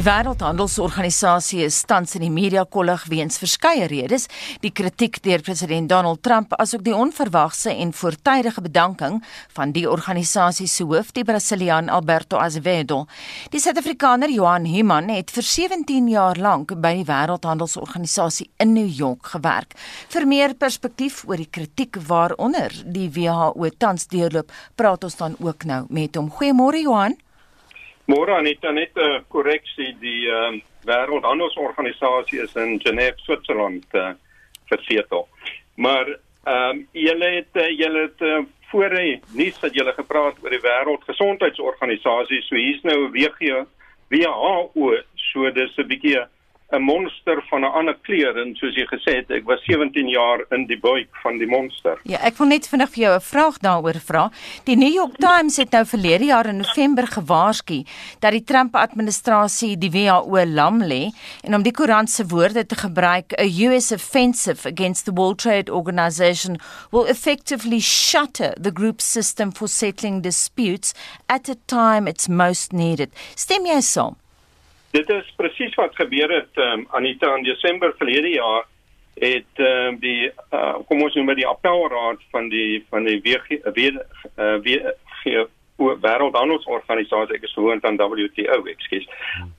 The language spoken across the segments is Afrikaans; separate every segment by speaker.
Speaker 1: Die Wêreldhandelsorganisasie is tans in die media kollig weens verskeie redes, die kritiek deur president Donald Trump asook die onverwagse en voortydige bedanking van die organisasie se hoof, die Brasiliaan Alberto Azevedo. Die Suid-Afrikaner Johan Himan het vir 17 jaar lank by die Wêreldhandelsorganisasie in New York gewerk. Vir meer perspektief oor die kritiek waaronder die WHO tans deurloop, praat ons dan ook nou met hom. Goeiemôre Johan.
Speaker 2: Môre net net 'n uh, korreksie. Die uh, Wêreldhandelsorganisasie is in Genève, Switserland uh, versetel. Maar ehm um, julle het uh, julle het uh, voor die nuus dat julle gepraat oor die Wêreldgesondheidsorganisasie, so hier's nou 'n WHO, WHO, so dis 'n bietjie 'n 'n monster van 'n ander kleur en soos jy gesê het, ek was 17 jaar in die buik van die monster.
Speaker 1: Ja, ek wil net vinnig vir jou 'n vraag daaroor vra. Die New York Times het nou verlede jaar in November gewaarsku dat die Trump-administrasie die WHO lam lê en om die koerant se woorde te gebruik, a US offensive against the World Trade Organization will effectively shatter the group's system for settling disputes at a time it's most needed. Stem jy saam?
Speaker 2: Dit is presies wat gebeur het um, Anita in Desember verlede jaar het um, die uh, kom ons noem maar die appelraad van die van die WG WG wêreldhandelsorganisasie ek is gewoond aan WTO ekskuus.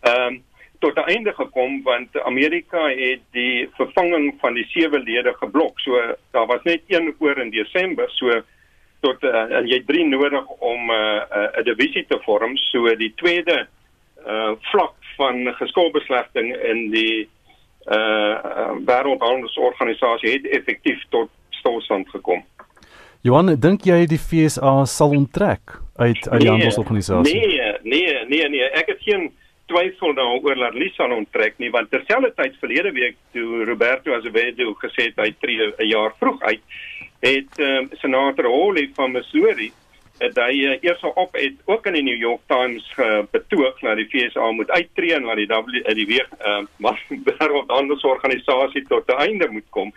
Speaker 2: Ehm um, tot die einde gekom want Amerika het die vervanging van die sewe lede geblok. So daar was net een oor in Desember so tot uh, en jy drie nodig om 'n uh, 'n uh, divisie te vorm. So die tweede uh vlak van geskulbeslegting in die uh wêreldhandelsorganisasie het effektief tot stilstand gekom.
Speaker 3: Johan, dink jy die FSA sal onttrek uit uit die nee, handelsorganisasie?
Speaker 2: Nee, nee, nee, nee, ek het geen twyfel daaroor dat Lisa sal onttrek nie, want terselfdertyd verlede week toe Roberto Azevedo gesê het hy tree 'n jaar vroeg uit, het um, senator Hawley van Missouri het hy uh, eers op het ook in die New York Times uh, betoog dat die FSA moet uittreë en dat die W uh, die weer uh, wêreldhandelsorganisasie tot 'n einde moet kom.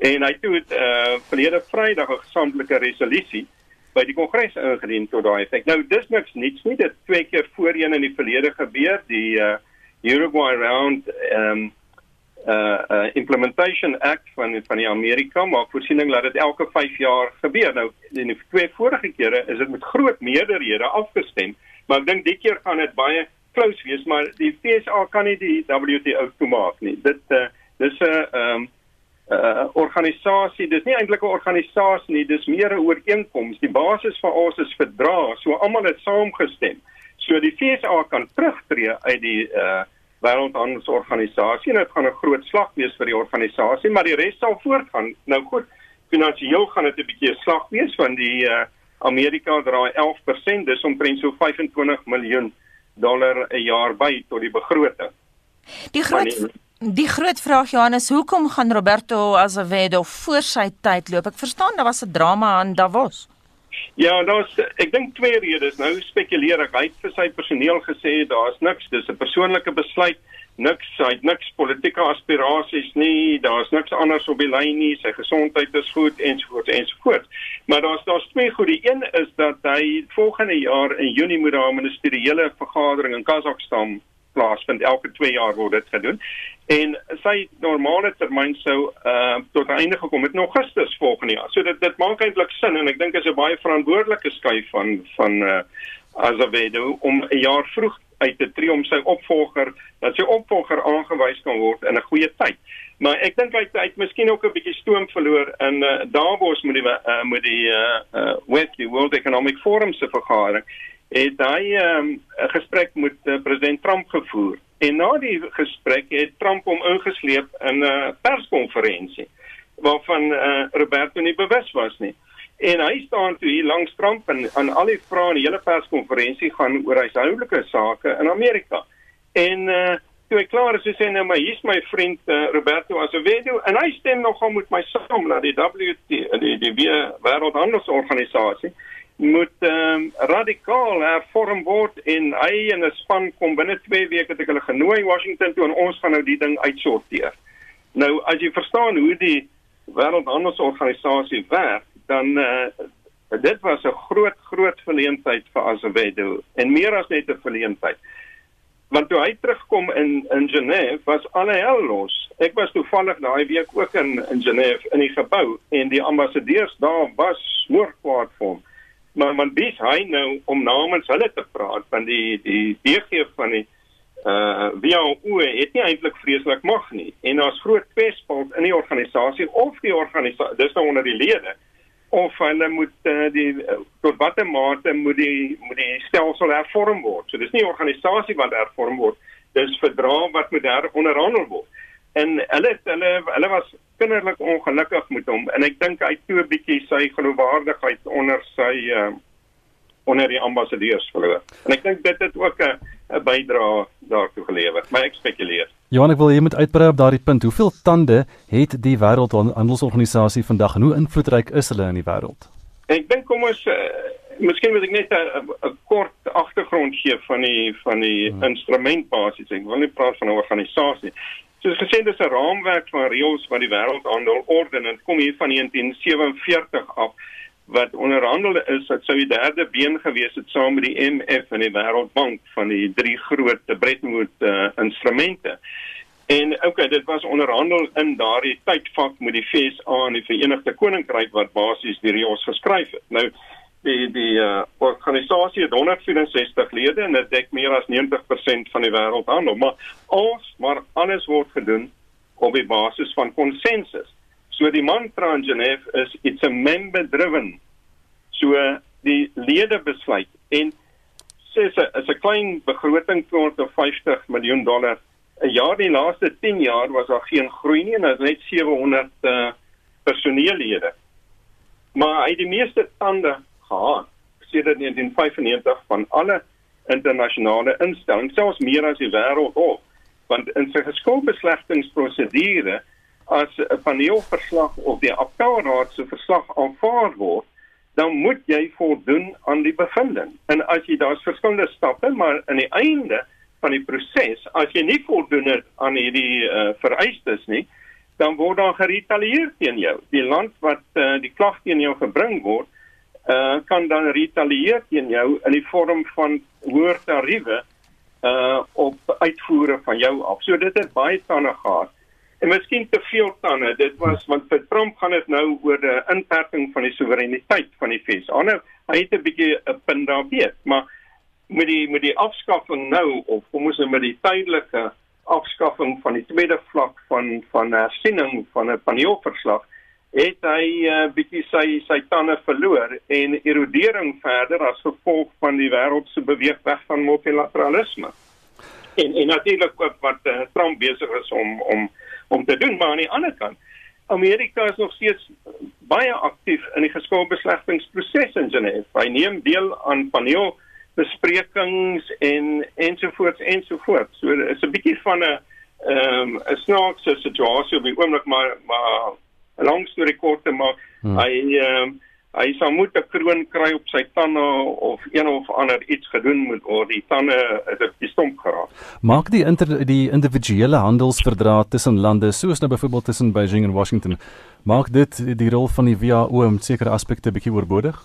Speaker 2: En hy het uh, verlede Vrydag 'n gesamentlike resolusie by die Kongres ingedien tot daai effek. Nou dis niks niets nie, dit twee keer voorheen in die verlede gebeur, die uh, Uruguay round ehm um, uh uh implementation act van van die Amerika maak voorsiening dat dit elke 5 jaar gebeur. Nou in die twee vorige kere is dit met groot meerderhede afgestem, maar ek dink die keer gaan dit baie close wees, maar die FSA kan nie die WTO toemaak nie. Dit uh dis 'n uh, um uh organisasie, dis nie eintlik 'n organisasie nie, dis meer 'n ooreenkoms. Die basis van ons is verdrag, so almal het saamgestem. So die FSA kan terugtreë uit die uh wêreldhandelsorganisasie en dit gaan 'n groot slag wees vir die organisasie, maar die res sal voortgaan. Nou goed, finansiëel gaan dit 'n bietjie 'n slag wees van die uh, Amerika draai 11%, dis omtrent so 25 miljoen dollar 'n jaar by tot die begroting.
Speaker 1: Die groot Die groot vraag Johannes, hoekom gaan Roberto Azevedo voor sy tyd loop? Ek verstaan daar was 'n drama aan Davos.
Speaker 2: Ja, daar's ek dink twee redes. Nou spekuleer ek. Hy het vir sy personeel gesê daar's niks, dis 'n persoonlike besluit. Niks, hy het niks politieke aspirasies nie. Daar's niks anders op die lyn nie. Sy gesondheid is goed ensovoorts ensovoorts. Maar daar's daar's twee goed. Die een is dat hy volgende jaar in Junie moet daar 'n ministeriële vergadering in Kazakhstan plaasvind. Elke 2 jaar word dit gedoen. En sy normale termyn sou uh tot einde gekom het in Augustus volgende jaar. So dit dit maak eintlik sin en ek dink is 'n baie verantwoordelike skuif van van uh Azevedo om 'n jaar vroeg uit te tree om sy opvolger dat sy opvolger aangewys kan word in 'n goeie tyd. Maar ek dink hy het miskien ook 'n bietjie stoom verloor in uh, Davos met die uh, met die uh, uh World Economic Forum se vergadering het hy 'n um, gesprek met uh, president Trump gevoer. En na die gesprek het Trump hom ingesleep in 'n uh, perskonferensie waarvan uh, Roberto nie bewus was nie. En hy staan toe hier langs Trump en aan al die vrae in die hele perskonferensie gaan oor huishoudelike sake in Amerika. En uh, toe ek klaar is, sê hy nou maar hier's my vriend uh, Roberto Azevedo en hy stem nogal met my saam dat die WTO die, die wêreldhandelsorganisasie moet um, radikaal hervorm word en hy en 'n span kom binne 2 weke het ek hulle genooi Washington toe en ons gaan nou die ding uitsorteer. Nou as jy verstaan hoe die wêreldhandelsorganisasie werk, dan uh, dit was 'n groot groot verleentheid vir Azevedo en meer as net 'n verleentheid. want toe hy terugkom in in Genève was alle hel los. Ek was toevallig daai week ook in in Genève in die gebou en die ambassadeurs daar was smoor kwaad vir hom. Maar man bis hy nou om namens hulle te praat van die die DG van die uh wie ou het nie eintlik vreeslik mag nie en daar's groot kwesspels in die organisasie of die organisasie dis nou onder die lede of hulle moet uh, die uh, tot watter mate moet die moet die stelsel hervorm word. So dis nie organisasie wat hervorm word, dis verdrag wat moet heronderhandel word. En hulle hulle hulle was kinderlik ongelukkig met hom en ek dink hy toe 'n bietjie sy geloofwaardigheid onder sy uh, onder die ambassadeurs verloor. En ek dink dit het ook 'n 'n bydrae daartoe gelewer, maar ek spekuleer.
Speaker 3: Johan, ek wil jy moet uitbrei op daardie punt. Hoeveel tande het die Wêreldhandelsorganisasie vandag en hoe invloedryk is hulle in die wêreld?
Speaker 2: Ek dink kom ons uh, miskien moet ek net 'n kort agtergrond gee van die van die hmm. instrument basies. Ek wil nie praat van 'n organisasie. Soos gesê dis 'n raamwerk van reëls wat die wêreldhandel orden en kom hier van 1947 af wat onderhandelde is dat sou die derde been gewees het saam met die IMF en die Wêreldbank van die drie groot Bretton Woods uh, instrumente. En okay, dit was onderhandel in daardie tydvak met die FSA en die Verenigde Koninkryk wat basies die reëls geskryf het. Nou die die uh, organisasie het 164 lede en dit dek meer as 90% van die wêreldhandel, maar ons maar alles word gedoen op die basis van konsensus. So die mantra in Genève is it's a member driven. So die lede besluit en sê 'n is 'n klein begroting vir 50 miljoen dollar. 'n Jaar die laaste 10 jaar was daar geen groei nie en is net 700 uh, personeellede. Maar hy het die meeste tande gehad sedert 1995 van alle internasionale instellings, selfs meer as die wêreldhof, want in sy geskuldbeslegtingsprosedure as 'n paneelverslag of die appelraad se verslag aanvaar word, dan moet jy voldoen aan die bevinding. En as jy daar's verskillende stappe, maar aan die einde van die proses, as jy nie voldoen aan hierdie uh, vereistes nie, dan word daar geretalieer teen jou. Die land wat uh, die klag teen jou gebring word, uh, kan dan retalieer teen jou in die vorm van hoër tariewe uh op uitvoere van jou af. So dit het baie tande gehad en miskien te veel tande. Dit was want vir Trump gaan dit nou oor die inperking van die soewereiniteit van die VS. Ander hy het 'n bietjie 'n punt daar weet, maar met die met die afskaffing nou of kom ons nou met die tydelike afskaffing van die tweede vlak van van hersiening van 'n paneelverslag het hy 'n uh, bietjie sy sy tande verloor en erodering verder as gevolg van die wêreld se beweeg weg van multilateralisme. En en natuurlik wat, uh, Trump besig is om om om te doen maar aan die ander kant Amerika is nog steeds baie aktief in die geskilbeslegtingsproses in Genève. Hy neem deel aan paneelbesprekings en ensovoorts ensovoorts. So is 'n bietjie van 'n ehm um, 'n snaakse situasie op die oomblik maar maar 'n lang storie kort te maak. Hmm. Hy ehm um, hy sal moet 'n kroon kry op sy tande of een of ander iets gedoen moet word. Die tande is op die stomp geraak.
Speaker 3: Maak die inter, die individuele handelsverdrae tussen lande, soos nou byvoorbeeld tussen Beijing en Washington, maak dit die rol van die WHO om sekere aspekte bietjie oorbodig?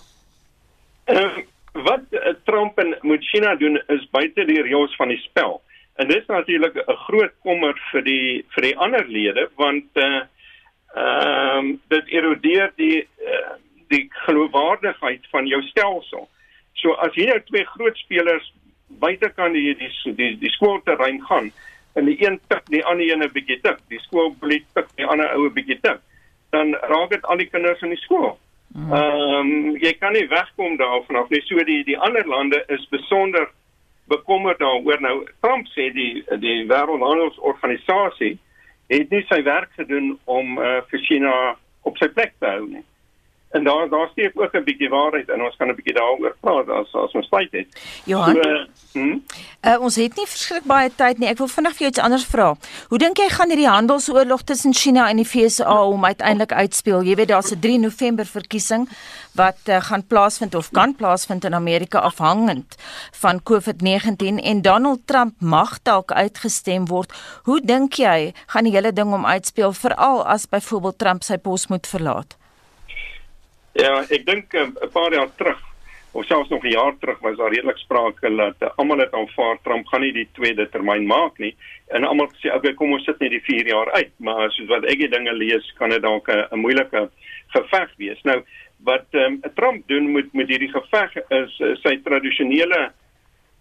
Speaker 2: Uh, wat uh, Trump en moet China doen is buite die reëls van die spel. En dit is natuurlik 'n groot kommer vir die vir die ander lede want uh ehm um, dit erodeer die uh, die geloofwaardigheid van jou stelsel. So as hier nou twee groot spelers buitekant die die die, die skoolterrein gaan en die een tik die ander een 'n bietjie tik, die skool bly tik die ander oue bietjie tik, dan raak dit al die kinders in die skool. Hmm. Ehm um, jy kan nie wegkom daarvan af nie. So die die ander lande is besonder bekommerd daaroor. Nou Trump sê die die wêreldhandelsorganisasie het nie sy werk gedoen om uh, vir China op sy plek te hou nie. En daar daar steek ook 'n bietjie waarheid en ons kan 'n bietjie daaroor praat as as ons tyd het.
Speaker 1: Johan. So, hm? uh, ons het nie verskrik baie tyd nie. Ek wil vinnig vir jou iets anders vra. Hoe dink jy gaan hierdie handelsoorlog tussen China en die VSA om uiteindelik uitspeel? Jy weet daar's 'n 3 November verkiesing wat uh, gaan plaasvind of kan plaasvind in Amerika afhangend van COVID-19 en Donald Trump mag dalk uitgestem word. Hoe dink jy gaan die hele ding om uitspeel veral as byvoorbeeld Trump sy pos moet verlaat?
Speaker 2: Ja, ek dink 'n um, paar jaar terug of selfs nog 'n jaar terug was daar redelik sprake dat uh, almal het aanvaar Trump gaan nie die tweede termyn maak nie. En almal sê okay kom ons sit net die 4 jaar uit. Maar soos wat ek die dinge lees kan dit dalk 'n moeilike geveg wees. Nou wat um, Trump doen met met hierdie geveg is uh, sy tradisionele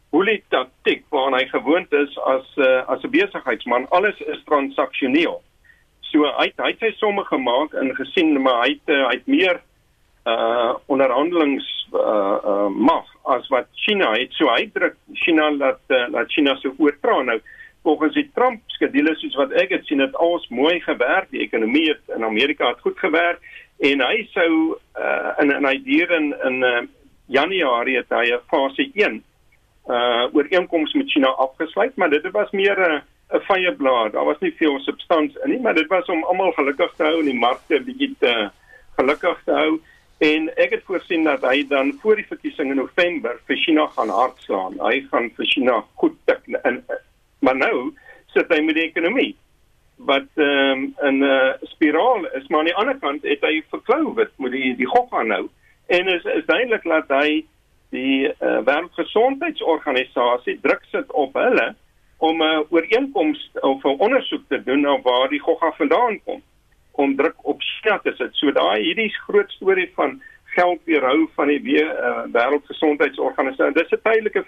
Speaker 2: boelie taktik waarna hy gewoond is as uh, as 'n besigheidsman alles is transaksioneel. So hy hy het sy somme gemaak en gesien maar hy het uh, hy het meer uh onderhandelings uh, uh mag as wat China het. So hy druk China dat uh, dat China so oortra nou volgens die Trump skedule soos wat ek het sien dit alles mooi gewerk. Die ekonomie het in Amerika het goed gewerk. En hy sou uh in 'n idee in in uh, Januarie het hy fase 1 uh ooreenkoms met China afgesluit. Maar dit was meer 'n 'n vye blaar daar was nie veel substansie in nie maar dit was om almal gelukkig te hou en die markte bietjie te gelukkig te hou En ek het voorsien dat hy dan voor die verkiesing in November vir China gaan hardslaan. Hy gaan vir China goed tik in maar nou sit hy met die ekonomie. Wat ehm um, 'n uh, spiraal is, maar aan die ander kant het hy verklou wit met die die gok aan nou. En is is duidelik dat hy die uh, wêreldgesondheidsorganisasie druk sit op hulle om 'n uh, ooreenkoms of 'n ondersoek te doen na waar die gogga vandaan kom om druk op China te sit. So daai hierdie groot storie van geld weerhou van die uh, wêreldgesondheidsorganisasie. Dis 'n tydelike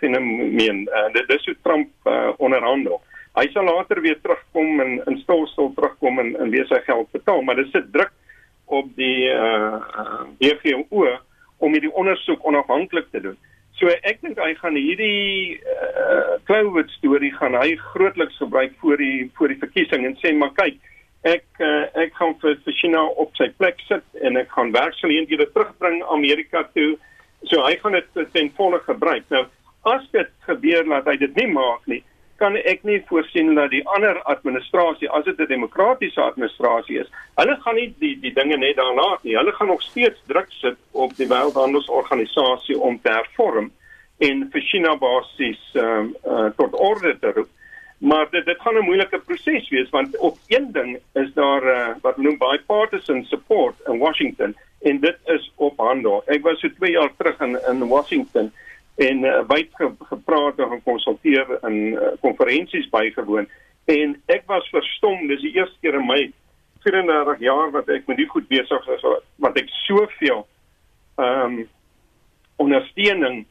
Speaker 2: fenomeen. Uh, dit dis hoe Trump uh, onderhandel. Hy sal later weer terugkom en in stilstil terugkom en en weer sy geld betaal, maar dit sit druk op die uh, uh WHO om hierdie ondersoek onafhanklik te doen. So ek dink hy gaan hierdie uh, COVID storie gaan hy grootliks gebruik vir die vir die verkiesing en sê maar kyk, ek uh, ek gaan vir vir China op sy plek sit en ek gaan werksgeleenthede terugbring Amerika toe. So hy gaan dit ten volle gebruik. Nou as dit gebeur dat hy dit nie maak nie, kan ek nie voorsien dat die ander administrasie, as dit 'n demokratiese administrasie is, hulle gaan nie die die dinge net daarna nie. Hulle gaan nog steeds druk sit op die wêreldhandelsorganisasie om te hervorm en vir China basies um, uh, tot orde te roep. Maar dit dit gaan 'n moeilike proses wees want op een ding is daar uh, wat noem bipartisan support in Washington en dit is op handel. Ek was so 2 jaar terug in in Washington en uh, wyd ge, gepraat en gekonsulteer in uh, konferensies bygewoon en ek was verstom dis die eerste keer in my 34 jaar wat ek met die goed besig is wat ek soveel ehm um, ondersteuning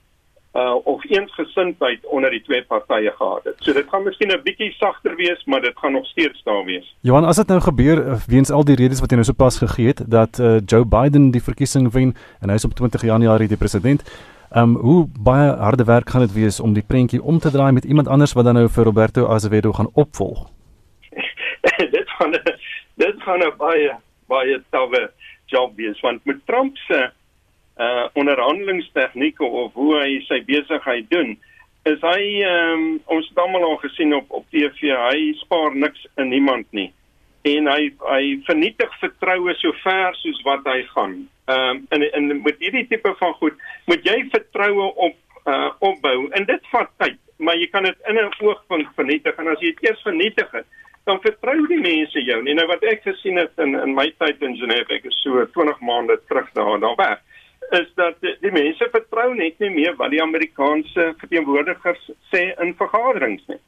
Speaker 2: uh of eensgesindheid onder die twee partye gehad het. So dit gaan miskien 'n bietjie sagter wees, maar dit gaan nog steeds daar wees.
Speaker 3: Johan, as dit nou gebeur uh, weens al die redes wat jy nou sopas gegee het dat uh, Joe Biden die verkiesing wen en hy is op 20 Januarie die president, um hoe baie harde werk gaan dit wees om die prentjie om te draai met iemand anders wat dan nou vir Roberto Azevedo gaan opvolg?
Speaker 2: dit gaan dit gaan 'n baie baie tawwe job wees want met Trump se uh onderhandelingstegnieke of hoe hy sy besigheid doen is hy um, ons het almal al gesien op op TV hy spaar niks in niemand nie en hy hy vernietig vertroue so ver soos wat hy gaan. Ehm um, en en met hierdie tipe van goed moet jy vertroue op uh opbou en dit vat tyd, maar jy kan dit in 'n oogpunt vernietig en as jy dit eers vernietig het, dan vertrou die mense jou nie. Nou wat ek gesien het in in my tyd in Genève, ek is so 20 maande terug daar daar weg is dat die, die mense vertrou net nie meer wat die Amerikaanse verteenwoordigers sê in vergaderings nie.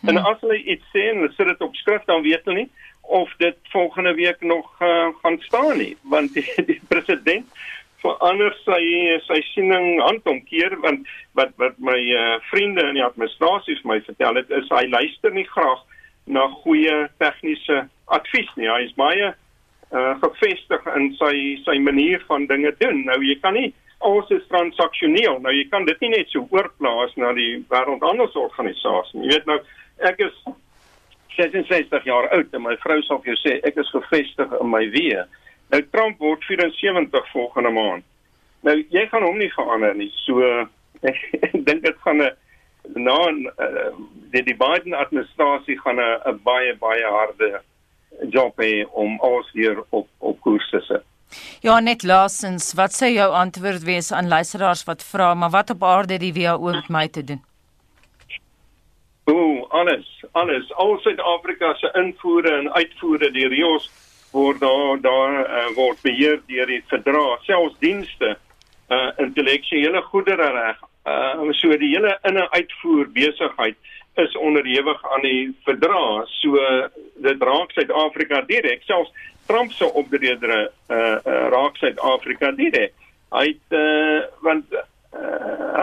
Speaker 2: Hmm. En as hulle iets sê en hulle sit dit op skrift dan weet hulle nie of dit volgende week nog uh, gaan staan nie, want die, die president verander sy sy siening handomkeer want wat wat my uh, vriende in die administrasie vir my vertel het is hy luister nie graag na goeie tegniese advies nie. Hy is baie uh gevestig in sy sy manier van dinge doen. Nou jy kan nie alles is transaksioneel. Nou jy kan dit nie net so oorplaas na die wêreldhandelsorganisasie. Jy weet nou ek is 66 jaar oud en my vrou sal vir jou sê ek is gevestig in my weë. Nou Trump word 74 volgende maand. Nou jy gaan hom nie verander nie. So ek, ek dink dit gaan 'n na uh, die, die Biden administrasie gaan 'n baie baie harde job hê om ons hier op op koers te sit.
Speaker 1: Ja, net laasens, wat sê jou antwoord wees aan luisteraars wat vra, maar wat op aarde die WHO met my te doen?
Speaker 2: O, alles, alles. Al Suid-Afrika se invoere en uitvoere deur RIOS word daar daar uh, word beheer deur die verdrag, selfs dienste uh intellektuele goedere reg. Uh so die hele in- en uitvoer besigheid is onderhewig aan die verdrag. So dit raak Suid-Afrika direk. Selfs Trump se opdredere uh, uh raak Suid-Afrika direk. Hy het uh want uh,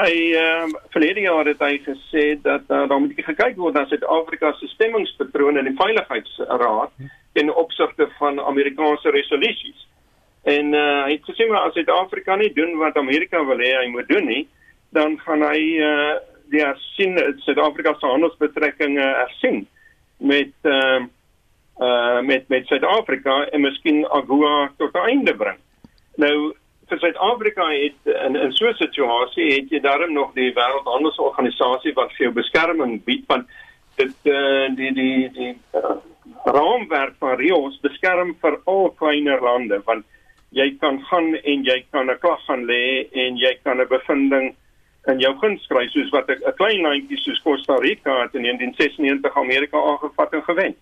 Speaker 2: hy uh, verlede jaar het hy gesê dat uh, daar moet gekyk word na Suid-Afrika se stemmingspatrone in die veiligheidsraad in opsigte van Amerikaanse resolusies. En uh, hy het gesê maar as Suid-Afrika nie doen wat Amerika wil hê hy moet doen nie, dan gaan hy uh, die hersien Suid-Afrika se handelsbetrekkinge hersien met uh, uh met met Suid-Afrika en miskien AGOA tot einde bring. Nou vir Suid-Afrika het in in so 'n situasie het jy daarom nog die Wêreldhandelsorganisasie wat vir jou beskerming bied van dit uh, die die die uh, raamwerk van Rio beskerm vir al kleiner lande want jy kan gaan en jy kan 'n klag gaan lê en jy kan 'n bevinding in jou guns skryf soos wat 'n klein landjie soos Costa Rica het in 1996 Amerika aangevat en gewen.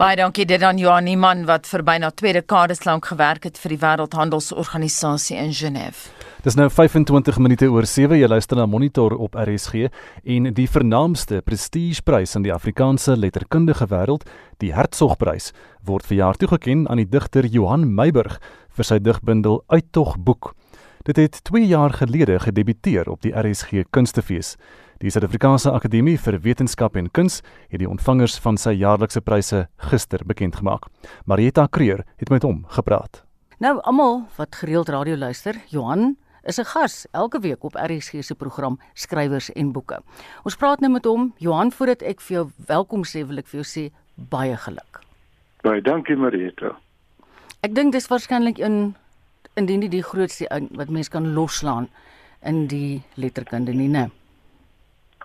Speaker 1: Baie dankie dit aan Johan Niemann wat vir byna 2 dekades lank gewerk het vir die Wêreldhandelsorganisasie in Genève.
Speaker 3: Dis nou 25 minute oor 7 jy luister na Monitor op RSG en die vernaamste prestigeprys in die Afrikaanse letterkundige wêreld, die Hertzogprys, word verjaar toegekend aan die digter Johan Meiburg vir sy digbundel Uittog boek. Dit het 2 jaar gelede gedebuteer op die RSG Kunstefees. Die Suid-Afrikaanse Akademie vir Wetenskap en Kuns het die ontvangers van sy jaarlikse pryse gister bekend gemaak. Marieta Kreer het met hom gepraat.
Speaker 4: Nou almal wat gereeld radio luister, Johan is 'n gas elke week op RSG se program Skrywers en Boeke. Ons praat nou met hom. Johan, voordat ek vir jou welkom sê, wil ek vir jou sê baie geluk.
Speaker 5: Baie dankie Marieta.
Speaker 4: Ek dink dis waarskynlik in indien die, die grootste wat mens kan loslaan in die letterkunde nie, né?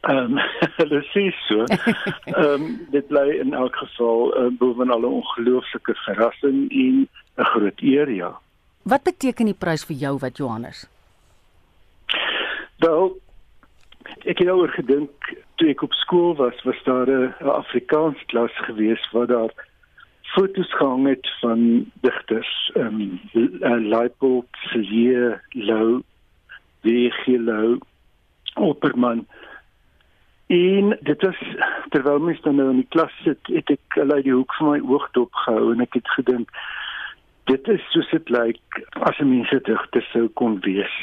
Speaker 5: Ehm, hulle sê so. Ehm, um, dit bly in elk geval uh, bovenal 'n ongelooflike verrassing en 'n groot eer, ja.
Speaker 4: Wat beteken die prys vir jou wat Johannes?
Speaker 5: Wel, ek het oor gedink toe ek op skool was, was daar 'n Afrikaans klas gewees waar daar foto's gehang het van digters, ehm um, uh, Leipold, Celie Lou, Vigilo, Opperman. En dit was terwyl mens dan nou in die klas sit, het ek uit die hoek van my oog dopgehou en ek het gedink dit is soos dit lyk as 'n mens dit regte sou kon wees.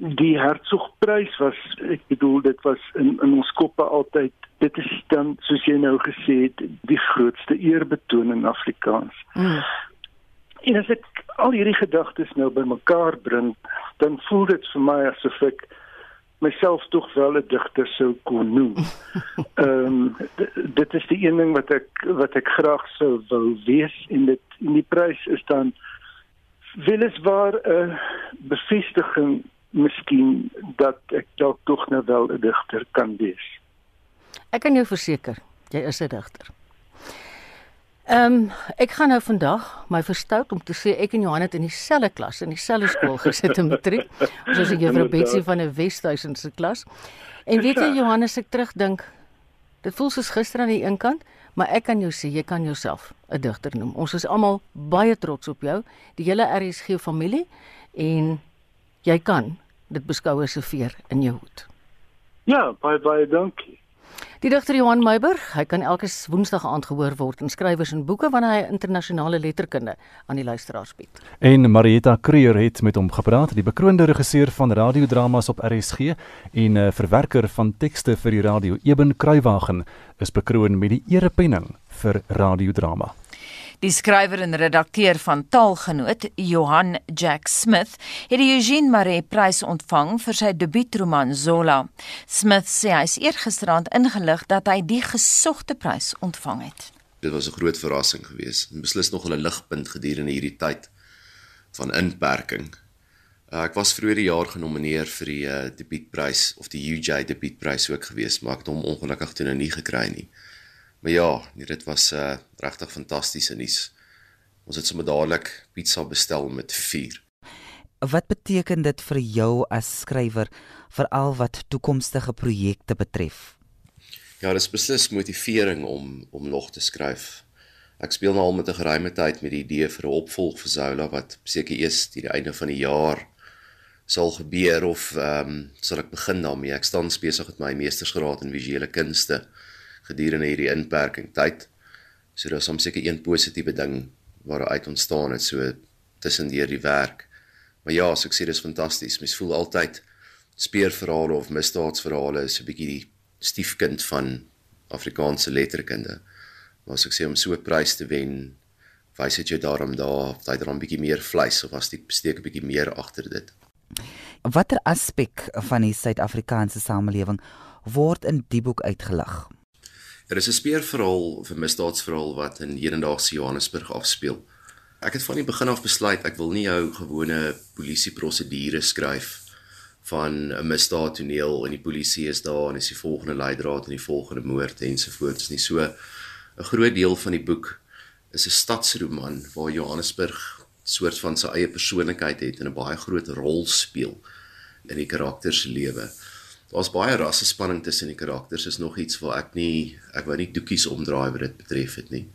Speaker 5: Die Hertzogprys was ek bedoel dit was in in ons koppe altyd dit is dan soos jy nou gesê het die grootste eerbetoon in Afrikaans. Mm. En as ek al hierdie gedagtes nou bymekaar bring, dan voel dit vir my asof ek myself tog wel 'n digter sou kon noem. Ehm um, dit is die een ding wat ek wat ek graag sou wou wees en dit in die prys is dan weliswaar 'n bevestiging miskien dat ek dalk tog nou wel 'n digter kan wees.
Speaker 4: Ek kan jou verseker, jy is 'n digter. Ehm um, ek gaan nou vandag my verstout om te sê ek en Johan het in dieselfde klas in dieselfde skool gesit in matriek. Ons was 'n juffrou Betsy van 'n Wesduisen se klas. En weet jy Johannes ek terugdink, dit voel soos gister aan die een kant, maar ek kan jou sê jy kan jouself 'n digter noem. Ons is almal baie trots op jou, die hele RSG familie en jy kan dit beskou as 'n veer in jou hoed.
Speaker 5: Ja, baie baie dankie.
Speaker 4: Die digter Johan Meiburg, hy kan elke Woensdag aand gehoor word in skrywers en boeke wanneer hy internasionale letterkunde aan die luisteraars bied.
Speaker 3: En Marieta Kreer het met hom gepraat, die bekroonde regisseur van radiodramas op RSG en 'n uh, verwerker van tekste vir die radio Eben Kruiwagen is bekroon met die erepenning vir radiodrama.
Speaker 1: Die skrywer en redakteur van Taalgenoot, Johan Jack Smith, het die Eugene Maree Prys ontvang vir sy debuutroman Zola. Smith sê hy is eergisterand ingelig dat hy die gesogte prys ontvang het.
Speaker 6: Dit was 'n groot verrassing geweest en beslis nog 'n ligpunt gedurende hierdie tyd van inperking. Uh, ek was vroeër die jaar genomineer vir die uh, debuutprys of die UJ debuutprys ook geweest, maar ek het hom ongelukkig toe nou nie gekry nie. Maar ja, nee, dit was 'n uh, regtig fantastiese nuus. Ons het sommer dadelik pizza bestel met vuur.
Speaker 7: Wat beteken dit vir jou as skrywer veral wat toekomstige projekte betref?
Speaker 6: Ja, dit is beslis motivering om om nog te skryf. Ek speel nou al met 'n geruime tyd met die idee vir 'n opvolg vir Zola wat seker eers teen die einde van die jaar sal gebeur of ehm um, sal ek begin daarmee. Ek staan besig met my meestersgraad in visuele kunste gedurende hierdie inperking tyd. So daar's soms seker een positiewe ding waaruit ontstaan het so tussendeur die werk. Maar ja, so ek sê dis fantasties. Mens voel altyd speerverhale of misdaadsverhale is 'n bietjie die stiefkind van Afrikaanse letterkunde. Maar as ek sê om so 'n prys te wen, wys dit jou daarom daar of jy dan 'n bietjie meer vleis of was die steek 'n bietjie meer agter dit.
Speaker 7: Watter aspek van die Suid-Afrikaanse samelewing word in die boek uitgelig?
Speaker 6: Daar is 'n speerverhaal 'n misdaadsverhaal wat in hedendaagse Johannesburg afspeel. Ek het van die begin af besluit ek wil nie jou gewone polisie prosedure skryf van 'n misdaadtoneel en die polisie is daar en is die volgende leidraad en die volgende moord ensovoorts nie so 'n groot deel van die boek is 'n stadsroman waar Johannesburg soort van sy eie persoonlikheid het en 'n baie groot rol speel in die karakters se lewe. Daar's baie rasse spanning tussen die karakters is nog iets waar ek nie ek wou nie doekies omdraai wat dit betref het nie.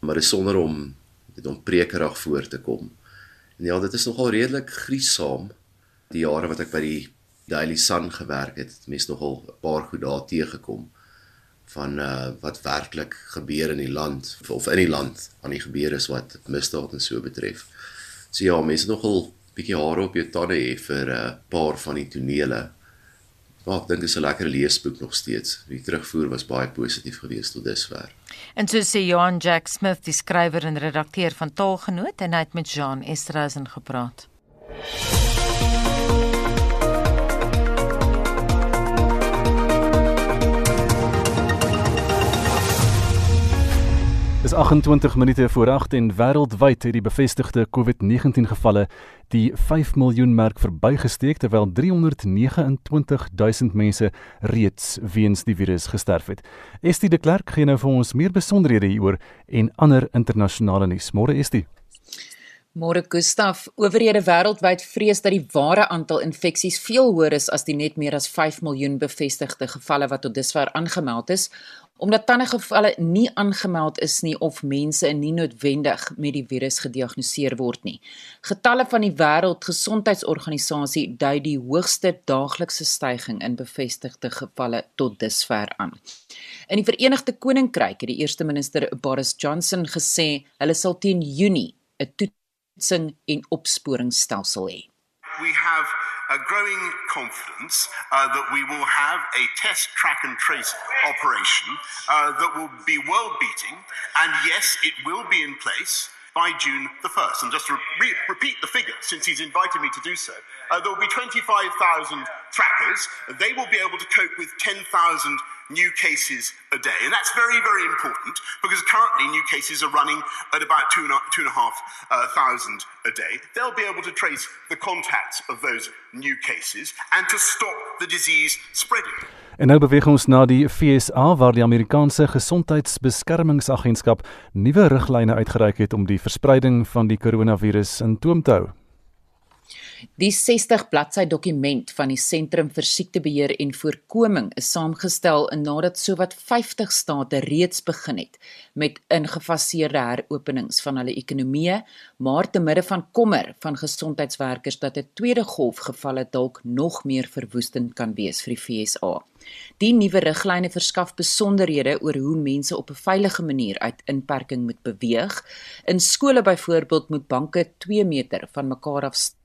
Speaker 6: Maar dis sonder om dit om prekerig voor te kom. En ja, dit is nogal redelik griesaam die jare wat ek by die Daily Sun gewerk het, mense nogal 'n paar goed daar teëgekom van uh wat werklik gebeur in die land of in die land aan die gebeur is wat misdaad en so betref. So ja, mense nogal bietjie hare op jou tande hê vir 'n uh, paar van die tonele. Maar ek dink dit is 'n lekker leesboek nog steeds. Die terugvoer was baie positief geweest tot dusver.
Speaker 1: En so sê Johan Jack Smith, die skrywer en redakteur van Taalgenoot en hy het met Jean Esterhuizen gepraat.
Speaker 3: Dis 28 minute voor 8 en wêreldwyd het die bevestigde COVID-19 gevalle die 5 miljoen merk verbygesteek terwyl 329 000 mense reeds weens die virus gesterf het. Estie de Klerk gee nou vir ons meer besonderhede hieroor en ander internasionale nuus. Môre Estie.
Speaker 8: Môre Gustaf, owerhede wêreldwyd vrees dat die ware aantal infeksies veel hoër is as die net meer as 5 miljoen bevestigde gevalle wat tot dusver aangemeld is, omdat tande gevalle nie aangemeld is nie of mense nie noodwendig met die virus gediagnoseer word nie. Getalle van die Wêreldgesondheidsorganisasie dui die hoogste daaglikse stygings in bevestigde gevalle tot dusver aan. In die Verenigde Koninkryk het die eerste minister Boris Johnson gesê hulle sal teen Junie 'n toetsing en opsporingsstelsel hê.
Speaker 9: We have a growing confidence uh, that we will have a test, track, and trace operation uh, that will be world beating. And yes, it will be in place by June the 1st. And just re- repeat the figure, since he's invited me to do so, uh, there will be 25,000 trackers. They will be able to cope with 10,000 new cases a day. And that's very, very important because currently new cases are running at about two and a, two and a half uh, thousand a day. They'll be able to trace the contacts of those new cases and to stop the disease spreading.
Speaker 3: En nou beweeg ons na die FSA waar die Amerikaanse Gesondheidsbeskermingsagentskap nuwe riglyne uitgereik het om die verspreiding van die koronavirus in toom te hou.
Speaker 8: Die 60 bladsy dokument van die Sentrum vir Siektebeheer en Voorkoming is saamgestel nadat sowat 50 state reeds begin het met ingefaseerde heropenings van hulle ekonomieë, maar te midde van kommer van gesondheidswerkers dat 'n tweede golf gevalle dalk nog meer verwoestend kan wees vir die FSA. Die nuwe riglyne verskaf besonderhede oor hoe mense op 'n veilige manier uit inperking moet beweeg. In skole byvoorbeeld moet banke 2 meter van mekaar af staan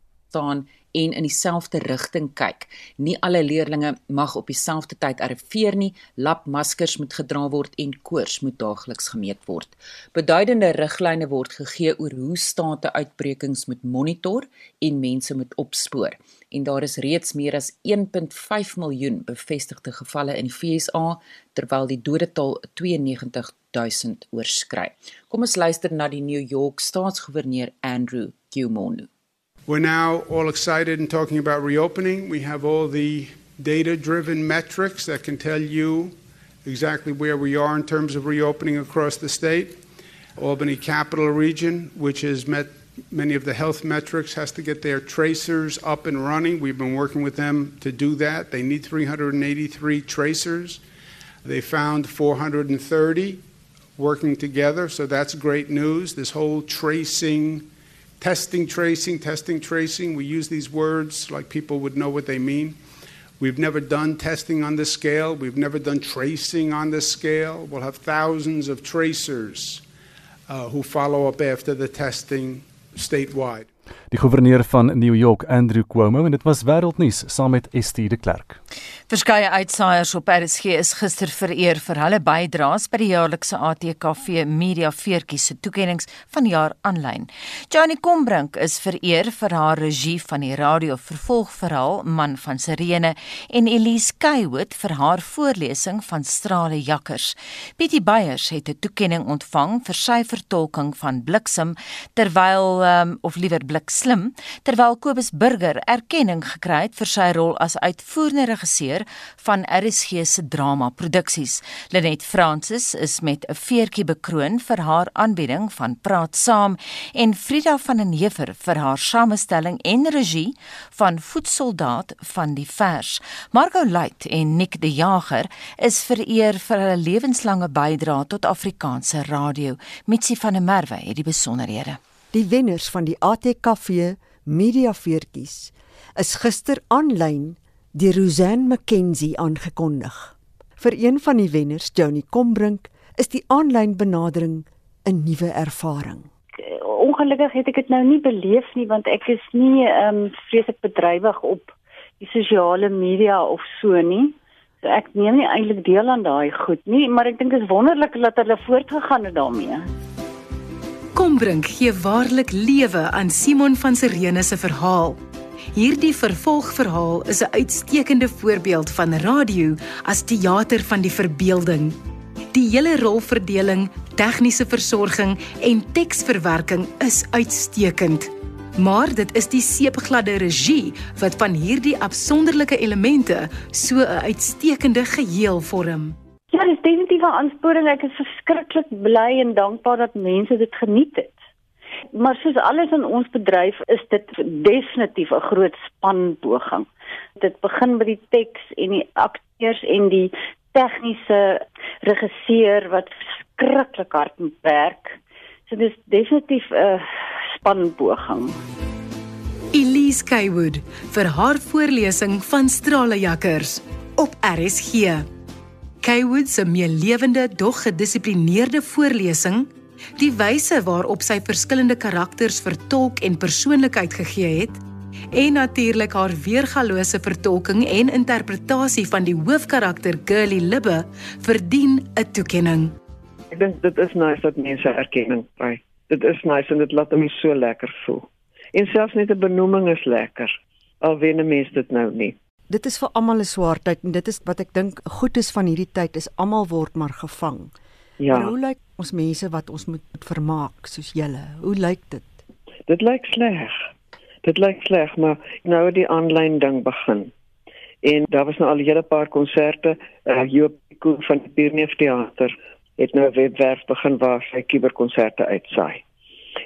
Speaker 8: en in dieselfde rigting kyk. Nie alle leerders mag op dieselfde tyd arriveer nie. Lapmaskers moet gedra word en koors moet daagliks gemeet word. Beduidende riglyne word gegee oor hoe state uitbrekings moet monitor en mense moet opspoor. En daar is reeds meer as 1.5 miljoen bevestigde gevalle in die FSA terwyl die dodetal 92 000 oorskry. Kom ons luister na die New York staatsgouverneur Andrew Cuomo.
Speaker 10: We're now all excited and talking about reopening. We have all the data driven metrics that can tell you exactly where we are in terms of reopening across the state. Albany Capital Region, which has met many of the health metrics, has to get their tracers up and running. We've been working with them to do that. They need 383 tracers. They found 430 working together, so that's great news. This whole tracing testing, tracing, testing, tracing. We use these words like people would know what they mean. We've never done testing on this scale. We've never done tracing on this scale. We'll have thousands of tracers uh, who follow up after the testing statewide.
Speaker 3: Die gouverneur van New York, Andrew Cuomo, en dit was wêreldnuus saam met ST de Klerk.
Speaker 1: Verskeie uitsaaiers op RSG is gister vereer vir hulle bydraes by die jaarlikse ATKV Media Veertjie se toekenninge van die jaar aanlyn. Johnny Combrink is vereer vir haar regie van die radio vervolgverhaal Man van Sirene en Elise Kaywood vir haar voorlesing van Strale Jakkers. Pietie Beyers het 'n toekenning ontvang vir sy vertolking van Bliksem terwyl um, of liewer Blikslim terwyl Kobus Burger erkenning gekry het vir sy rol as uitvoerende regisseur van RSG se drama produksies. Lenet Francis is met 'n veertjie bekroon vir haar aanbieding van Praat Saam en Frida van den Heever vir haar samestelling en regie van Voetsoldaat van die Vers. Margot Luit en Nick De Jager is vereer vir hulle lewenslange bydrae tot Afrikaanse radio. Mitsi van der Merwe het die besonderhede.
Speaker 11: Die wenners van die ATKV Media Veertjies is gister aanlyn deur Rosanne McKenzie aangekondig. Vir een van die wenners, Johnny Combrink, is die aanlyn benadering 'n nuwe ervaring.
Speaker 12: Ongelukkig het ek dit nou nie beleef nie want ek is nie ehm um, vreeslik bedrywig op die sosiale media of so nie. So ek neem nie eintlik deel aan daai goed nie, maar ek dink dit is wonderlik dat hulle voortgegaan het daarmee.
Speaker 13: Combrink gee waarlik lewe aan Simon van Sirene se verhaal Hierdie vervolgverhaal is 'n uitstekende voorbeeld van radio as teater van die verbeelding. Die hele rolverdeling, tegniese versorging en teksverwerking is uitstekend. Maar dit is die seepgladde regie wat van hierdie afsonderlike elemente so 'n uitstekende geheel vorm.
Speaker 12: Ja, dit is definitief 'n aansporing. Ek is verskriklik bly en dankbaar dat mense dit geniet het. Maar soos alles in ons bedryf is dit definitief 'n groot spanpoging. Dit begin by die teks en die akteurs en die tegniese regisseur wat skrikkelik hard werk. So dis definitief 'n spanpoging.
Speaker 13: Elise Kaywood vir haar voorlesing van Stralejakkers op RSG. Kaywood se meelewende dog gedissiplineerde voorlesing Die wyse waarop sy verskillende karakters vertolk en persoonlikheid gegee het, en natuurlik haar weergalose vertolking en interpretasie van die hoofkarakter Girlie Libbe verdien 'n toekenning.
Speaker 14: Ek dink dit is nice dat mense erkenning kry. Dit is nice en dit laat my so lekker voel. En selfs net 'n benoeming is lekker. Al wen 'n mens dit nou nie.
Speaker 11: Dit is vir almal 'n swaar tyd en dit is wat ek dink goed is van hierdie tyd is almal word maar gevang. Ja. Maar hoe lyk ons mense wat ons moet vermaak soos julle? Hoe lyk dit?
Speaker 14: Dit lyk sleg. Dit lyk sleg, maar nou het die aanlyn ding begin. En daar was nou al 'n hele paar konserte, uh Joop Koen van die Pierneef Theater het nou webwerf begin waar sy kuberkonserte uitsaai.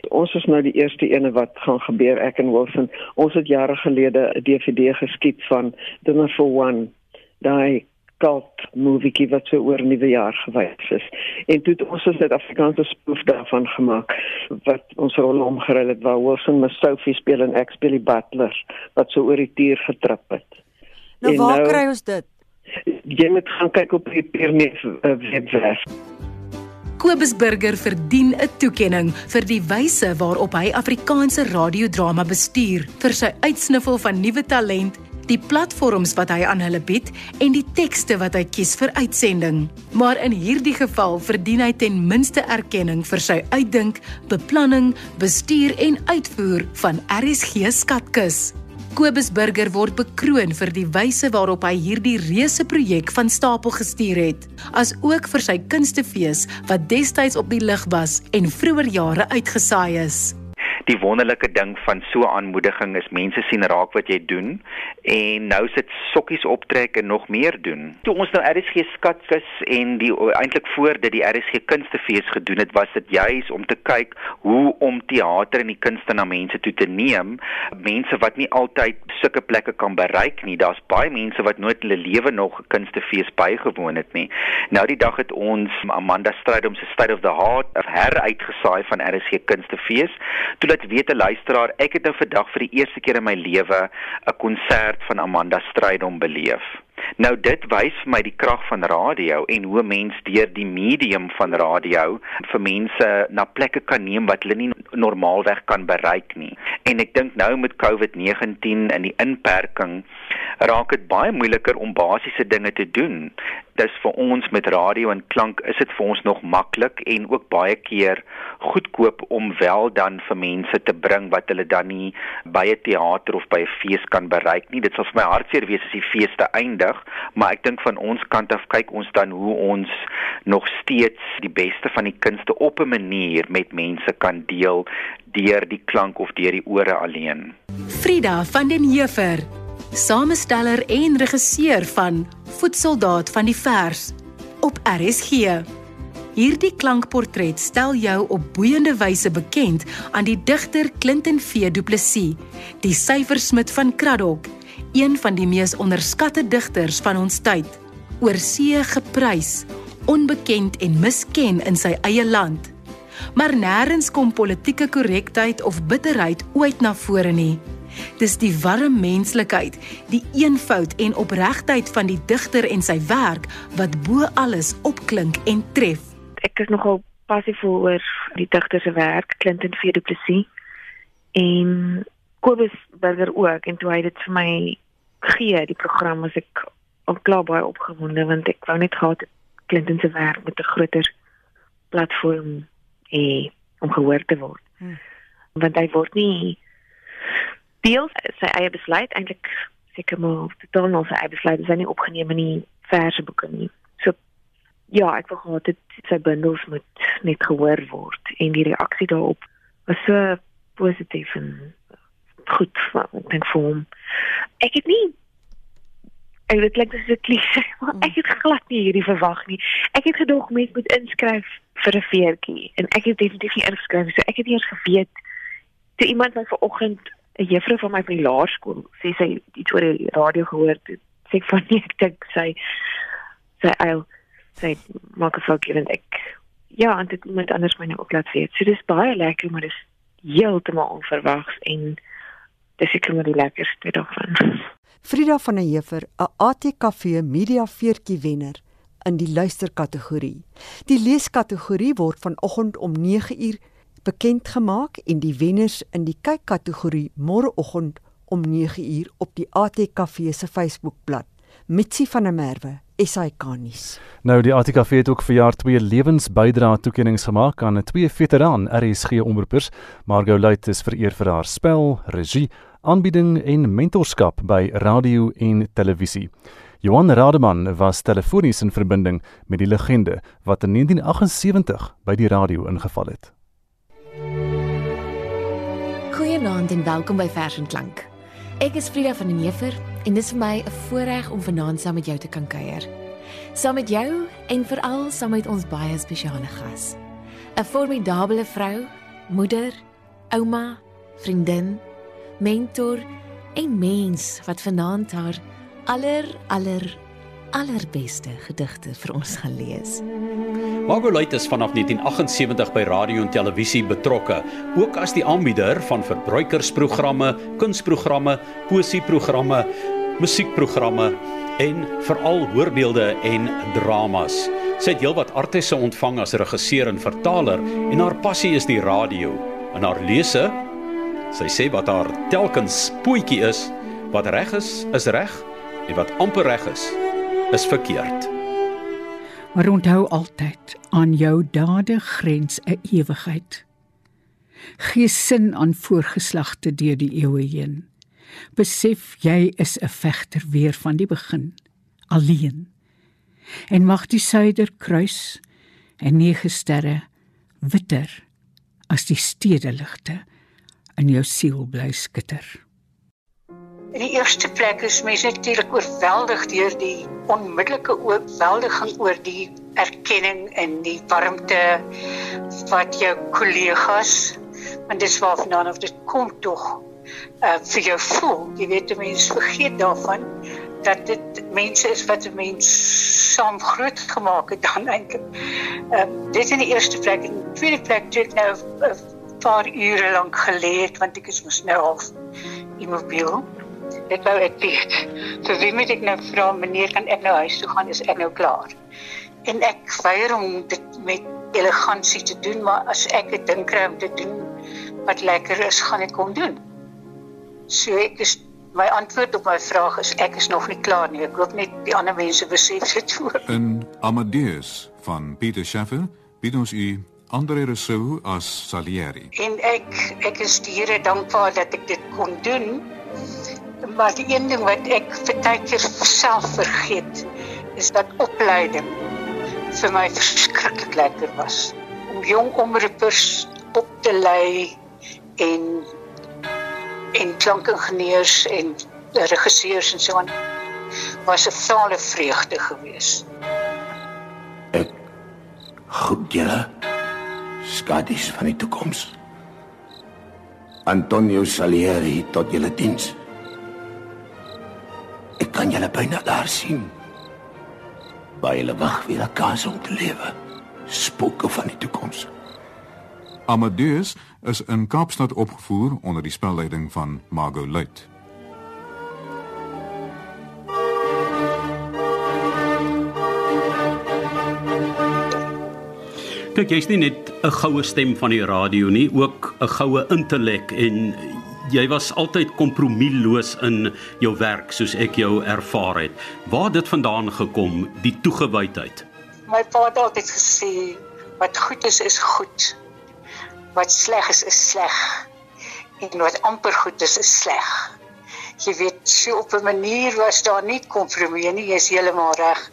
Speaker 14: Ons is nou die eerste ene wat gaan gebeur ek en Wilson. Ons het jare gelede 'n DVD geskiet van Dinner for One. Daai cult movie wat so oor nuwe jaar gewys is. En toe het ons 'n Suid-Afrikaanse spoof daarvan gemaak wat ons rol omgeruil het waar Wilson met Sophie speel en ek speel die butler wat so oor die tier getrap het.
Speaker 11: Nou en waar nou, kry ons dit?
Speaker 14: Jy moet gaan kyk op die Pierneef uh, webwerf.
Speaker 13: Kobus Burger verdien 'n toekenning vir die wyse waarop hy Afrikaanse radiodrama bestuur vir sy uitsniffel van nuwe talent die platforms wat hy aan hulle bied en die tekste wat hy kies vir uitsending. Maar in hierdie geval verdien hy ten minste erkenning vir sy uitdink, beplanning, bestuur en uitvoer van RSG Skatkis. Kobus Burger word bekroon vir die wyse waarop hy hierdie reuse projek van stapel gestuur het, as ook vir sy kunstefees wat destyds op die lig was en vroeër jare uitgesaai is
Speaker 15: die wonderlike ding van so aanmoediging is mense sien raak wat jy doen en nou sit sokkies optrek en nog meer doen. Toe ons nou RSG skatkis en die eintlik voor dit die RSG kunstefees gedoen het, was dit juis om te kyk hoe om teater en die kunste na mense toe te neem, mense wat nie altyd sulke plekke kan bereik nie. Daar's baie mense wat nooit hulle lewe nog 'n kunstefees bygewoon het nie. Nou die dag het ons Amanda Strydom se State of the Heart heruitgesaai van RSG kunstefees. Toe laat weet 'n luisteraar, ek het nou vandag vir die eerste keer in my lewe 'n konsert van Amanda Strydom beleef. Nou dit wys vir my die krag van radio en hoe mens deur die medium van radio vir mense na plekke kan neem wat hulle nie normaalweg kan bereik nie. En ek dink nou met COVID-19 en die inperking raak dit baie moeiliker om basiese dinge te doen dis vir ons met radio en klank is dit vir ons nog maklik en ook baie keer goedkoop om wel dan vir mense te bring wat hulle dan nie by 'n teater of by 'n fees kan bereik nie. Dit sal vir my hartseer wees as die fees te eindig, maar ek dink van ons kant af kyk ons dan hoe ons nog steeds die beste van die kunste op 'n manier met mense kan deel deur die klank of deur die ore alleen.
Speaker 13: Frida van den Heever samesteller en regisseur van Voetsoldaat van die Vers op RSG. Hierdie klankportret stel jou op boeiende wyse bekend aan die digter Clinton V Du Plessis, die syfersmid van Kraddock, een van die mees onderskatte digters van ons tyd. Oorsee geprys, onbekend en misken in sy eie land. Maar nêrens kom politieke korrektheid of bitterheid ooit na vore nie. Dis die warm menslikheid, die eenvoud en opregtheid van die digter en sy werk wat bo alles opklink en tref.
Speaker 16: Ek is nogal passief oor die digter se werk, Clinton V Du Plessis en Kobus Burger ook en toe hy dit vir my gee, die program was ek al klaar baie opgewonde want ek wou net gehad Clinton se werk met 'n groter platform hê om gehoor te word. Hmm. Want hy word nie deel sy eie besluit eintlik seker maar totaal nou sy eie besluit is nie opgeneem in die verse boeke nie. So ja, ek wou gehad het sy bundels moet net gehoor word en die reaksie daarop was so positief en goed ek dink vir hom. Ek het nie ek dit is 'n klise, maar ek het glad nie hierdie verwag nie. Ek het gedog mense moet inskryf vir 'n veertjie en ek het definitief nie ingeskryf so ek het eers geweet toe iemand my vanoggend 'n juffrou van my van die laerskool sê sy iets oor die radio gehoor het. Sê ek van nee, ek dink sy sy eil sy maak 'n fout en ek ja, en dit moet anders my nou ook laat weet. So dis baie lekker, maar dis heeltemal onverwags en dis ek maar die lekkerste daarvan.
Speaker 11: Frida van der Heever, 'n ATKV Media Veertjie wenner in die luisterkategorie. Die leeskategorie word vanoggend om 9uur bekend gemaak en die wenners in die kykkategorie môreoggend om 9uur op die ATKV se Facebookblad. Mitsi van der Merwe SAK-nuus.
Speaker 3: Nou die ATKV het ook vir jaar 2 lewensbydra toekenninge gemaak aan 'n twee veteraan RSG omroepers. Margot Luit is vereer vir haar spel, regie, aanbieding en mentorskap by radio en televisie. Johan Rademan was telefonies in verbinding met die legende wat in 1978 by die radio ingeval het.
Speaker 17: Goeienaand en welkom by Vers en Klank. Ek is Frida van den Heever en dit is vir my 'n voorreg om vanaand saam met jou te kan kuier. Saam met jou en veral saam met ons baie spesiale gas. 'n Formidable vrou, moeder, ouma, vriendin, mentor en mens wat vanaand haar aller aller allerbeste gedigte vir ons gaan lees.
Speaker 18: Margot Luit is vanaf 1978 by radio en televisie betrokke, ook as die aanbieder van verbruikersprogramme, kunsprogramme, poesieprogramme, musiekprogramme en veral hoorbeelde en dramas. Sy het heelwat artisse ontvang as regisseur en vertaler en haar passie is die radio. In haar lese, sy sê wat haar telkens poetjie is, wat reg is, is reg en wat amper reg is, is verkeerd.
Speaker 19: Maar onthou altyd aan jou dade grens 'n ewigheid. Gee sin aan voorgeslagte deur die eeue heen. Besef jy is 'n vegter weer van die begin, alleen. En mag die suiderkruis en nege sterre witter as die stedeligte in jou siel bly skitter.
Speaker 20: Die eerste plek is mense natuurlik oorweldig deur die onmiddellike oorweldiging oor die erkenning en die warmte wat jou kollegas want dis waarvandaan of dit kom tog uh, vir jou voel. Jy weet mense vergeet daarvan dat dit mense is wat 'n mens saam groot gemaak het dan eintlik. Ehm uh, dit in die eerste plek en tweede plek toe ek nou uh, paar ure lank gelê het want ek is mos nou half immobiel. Dit wou ek weet. Vir wie moet ek nou vra meneer kan ek nou huis toe gaan is ek nou klaar? En ek weier om dit met elegansie te doen, maar as ek 'n ding kry om te doen wat lekker is, gaan ek kom doen. So ek is my antwoord op my vraag is ek is nog nie klaar nie. Ek hoop net die ander mense besef dit ook.
Speaker 21: In Amadeus van Peter Schaffer bied ons u Andre Rousseau as Salieri.
Speaker 20: En ek ek is die Here dankbaar dat ek dit kon doen. Maar die een ding wat ek partykeer self vergeet is dat opleiding vir my verskriklik lekker was. Om jong omroepers op te lei en en klankingenieurs en regisseurs en so aan was 'n sale vreugde geweest.
Speaker 22: Goed julle. Skadies van die toekoms. Antonio Salieri tot julle diens. Kan julle byna daar sien. By julle wag weer 'n kans om te lewe. Spooke van die toekoms.
Speaker 21: Amadeus is in Kaapstad opgevoer onder die spelleiding van Margot Luit.
Speaker 18: Kyk, jy's nie net 'n goue stem van die radio nie, ook 'n goue intellek en jy was altyd kompromieloos in jou werk soos ek jou ervaar het. Waar het dit vandaan gekom, die toegewydheid?
Speaker 20: My pa het altyd gesê wat goed is is goed. Wat sleg is is sleg. En wat amper goed is is sleg. Jy weet, so op 'n manier was daar nie kompromie nie, jy's heeltemal reg.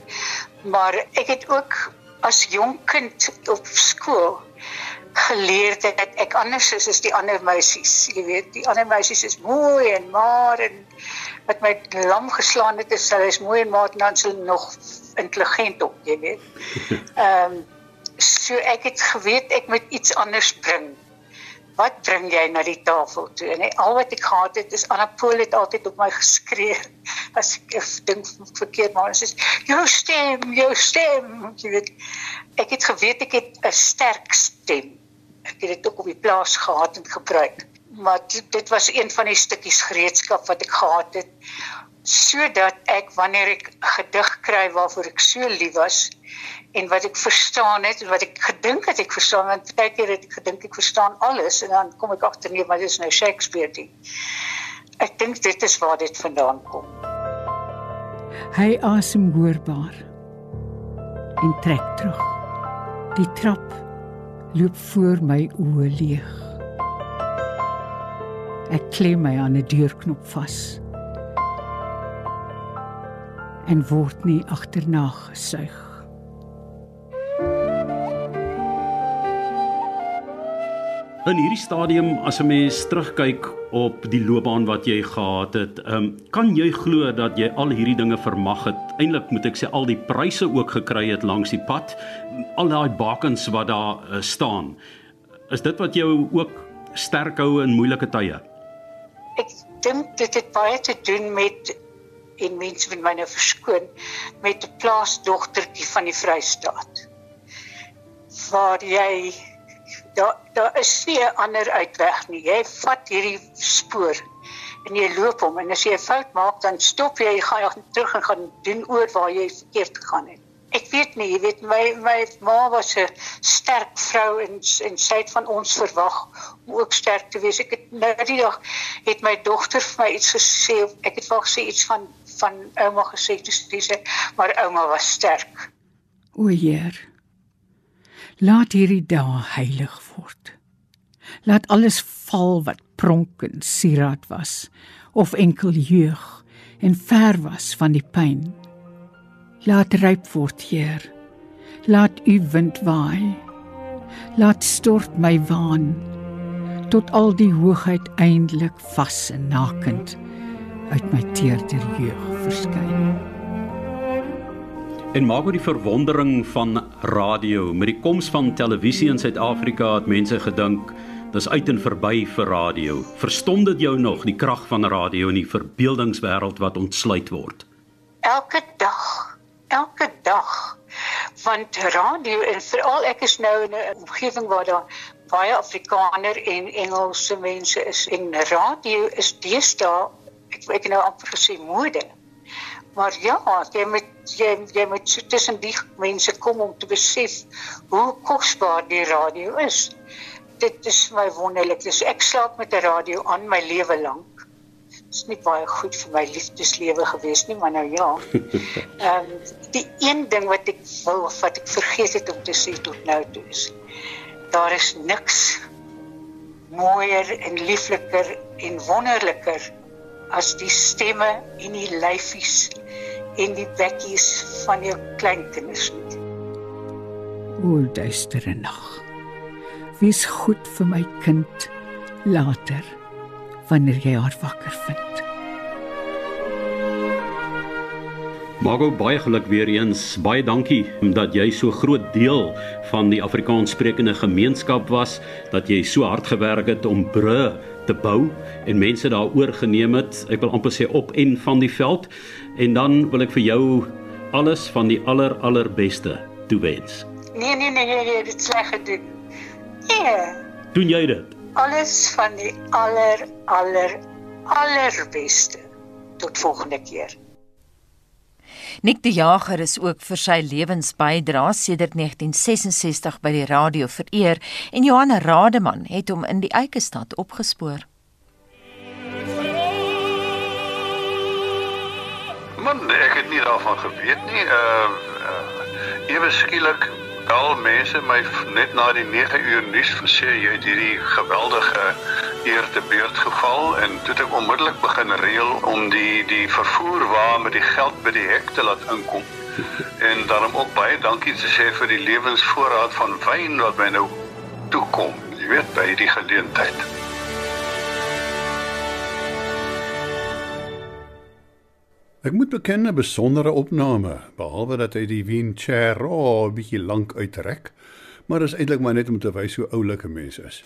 Speaker 20: Maar ek het ook as jong kind op skool geleer dat ek anders is as die ander meisies. Jy weet, die ander meisies is mooi en maar en wat my lam geslaan het is hulle is mooi en maar dan sal nog intelligent op, jy weet. Ehm um, so ek het geweet ek moet iets anders bring. Wat bring jy na die tafel toe? En al wat ek gehad het is Anapool het altyd op my geskree as ek 'n ding verkeerd maak. Sy sê jou stem, jou stem. Jy weet, ek het geweet ek het 'n sterk stem. Ek het dit ook op die plaas gehad en gebruik. Maar dit, was een van die stukkies gereedskap wat ek gehad het sodat ek wanneer ek gedig kry waarvoor ek so lief was en wat ek verstaan het en wat ek gedink het ek verstaan want baie keer het ek gedink ek verstaan alles en dan kom ek agter nee maar dit is nou Shakespeare ding. Ek dink dit is waar dit vandaan kom.
Speaker 19: Hy asem hoorbaar en trek terug. Die trap loop voor my oë leeg. Ek klem my aan 'n deurknop vas en word nie agterna gesuig.
Speaker 18: In hierdie stadium as 'n mens terugkyk op die loopbaan wat jy gehad het, um, kan jy glo dat jy al hierdie dinge vermag het? Eintlik moet ek sê al die pryse ook gekry het langs die pad, al daai bakens wat daar uh, staan. Is dit wat jou ook sterk hou in moeilike tye?
Speaker 20: Ek dink dit het baie te doen met en mense met my nou verskoon met 'n plaasdogtertjie van die Vrystaat. Waar jy daar daar is nie 'n ander uitweg nie. Jy vat hierdie spoor en jy loop hom en as jy 'n fout maak dan stop jy, jy gaan terug en gaan doen oor waar jy verkeerd gegaan het. Ek weet nie, jy weet my my ma was 'n sterk vrou en en sy het van ons verwag om ook sterk te wees. Ek het nou die dag het my dogter vir my iets gesê. Ek het wou gesê iets van van ouma gesê toe sê maar ouma was sterk.
Speaker 19: O Heer, Laat hierdie dae heilig word. Laat alles val wat pronk en sieraad was of enkel jeug en ver was van die pyn. Laat ryp word, Heer. Laat u wind waai. Laat stort my waan tot al die hoogheid eindelik vas en nakend uit my teerder jeug verskyn.
Speaker 18: En maak oor die verwondering van radio met die koms van televisie in Suid-Afrika het mense gedink dis uit en verby vir radio. Verstom dit jou nog die krag van radio in die verbeeldingswêreld wat ontsluit word?
Speaker 20: Elke dag, elke dag want radio en veral ek is nou in 'n omgewing waar daar baie Afrikaner en Engelse mense is en radio is deesdae ek ek nou amper gesê mode. Maar ja, jy moet jy jy moet so tussen die mense kom om te besef hoe kosbaar die radio is. Dit is my wonderlik. Dus ek slaap met 'n radio aan my lewe lank. Dit is nie baie goed vir my liefdeslewe gewees nie, maar nou ja. Ehm um, die een ding wat ek wou wat ek vergeet het om te sê tot nou toe is daar is niks mooier en liefliker en wonderliker as die stemme en die lyfies en die bekkies van jou kleinkinders nie.
Speaker 19: O, duistere nag. Wie's goed vir my kind later wanneer jy haar wakker vind.
Speaker 18: Margo baie geluk weer eens. Baie dankie dat jy so groot deel van die Afrikaanssprekende gemeenskap was, dat jy so hard gewerk het om bru te bou en mense daaroor geneem het. Ek wil amper sê op en van die veld. En dan wil ek vir jou alles van die aller allerbeste toewens.
Speaker 20: Nee nee nee, nee, nee dit sleg gedoen. Nee.
Speaker 18: Doen jy dit?
Speaker 20: Alles van die aller aller allerbeste. Tot volgende keer.
Speaker 1: Nik die Jager is ook vir sy lewensbydrae sedert 1966 by die radio vereer en Johanna Rademan het hom in die Eikestad opgespoor.
Speaker 23: Man, ek het nie daarvan geweet nie. Uh, uh, ewe skielik bel mense my net na die 9 uur nuus sê jy het hierdie geweldige eer te beurt geval en toe het ek onmiddellik begin reël om die die vervoer waar met die geld by die hek te laat inkom. En daarom ook baie dankie te sê vir die lewensvoorraad van wyn wat my nou toe kom. Jy weet by die geleentheid.
Speaker 24: Ek moet beken 'n besondere opname, behalwe dat hy die Wien chair 'n oh, bietjie lank uitrek, maar is eintlik maar net om te wys hoe oulike mense is.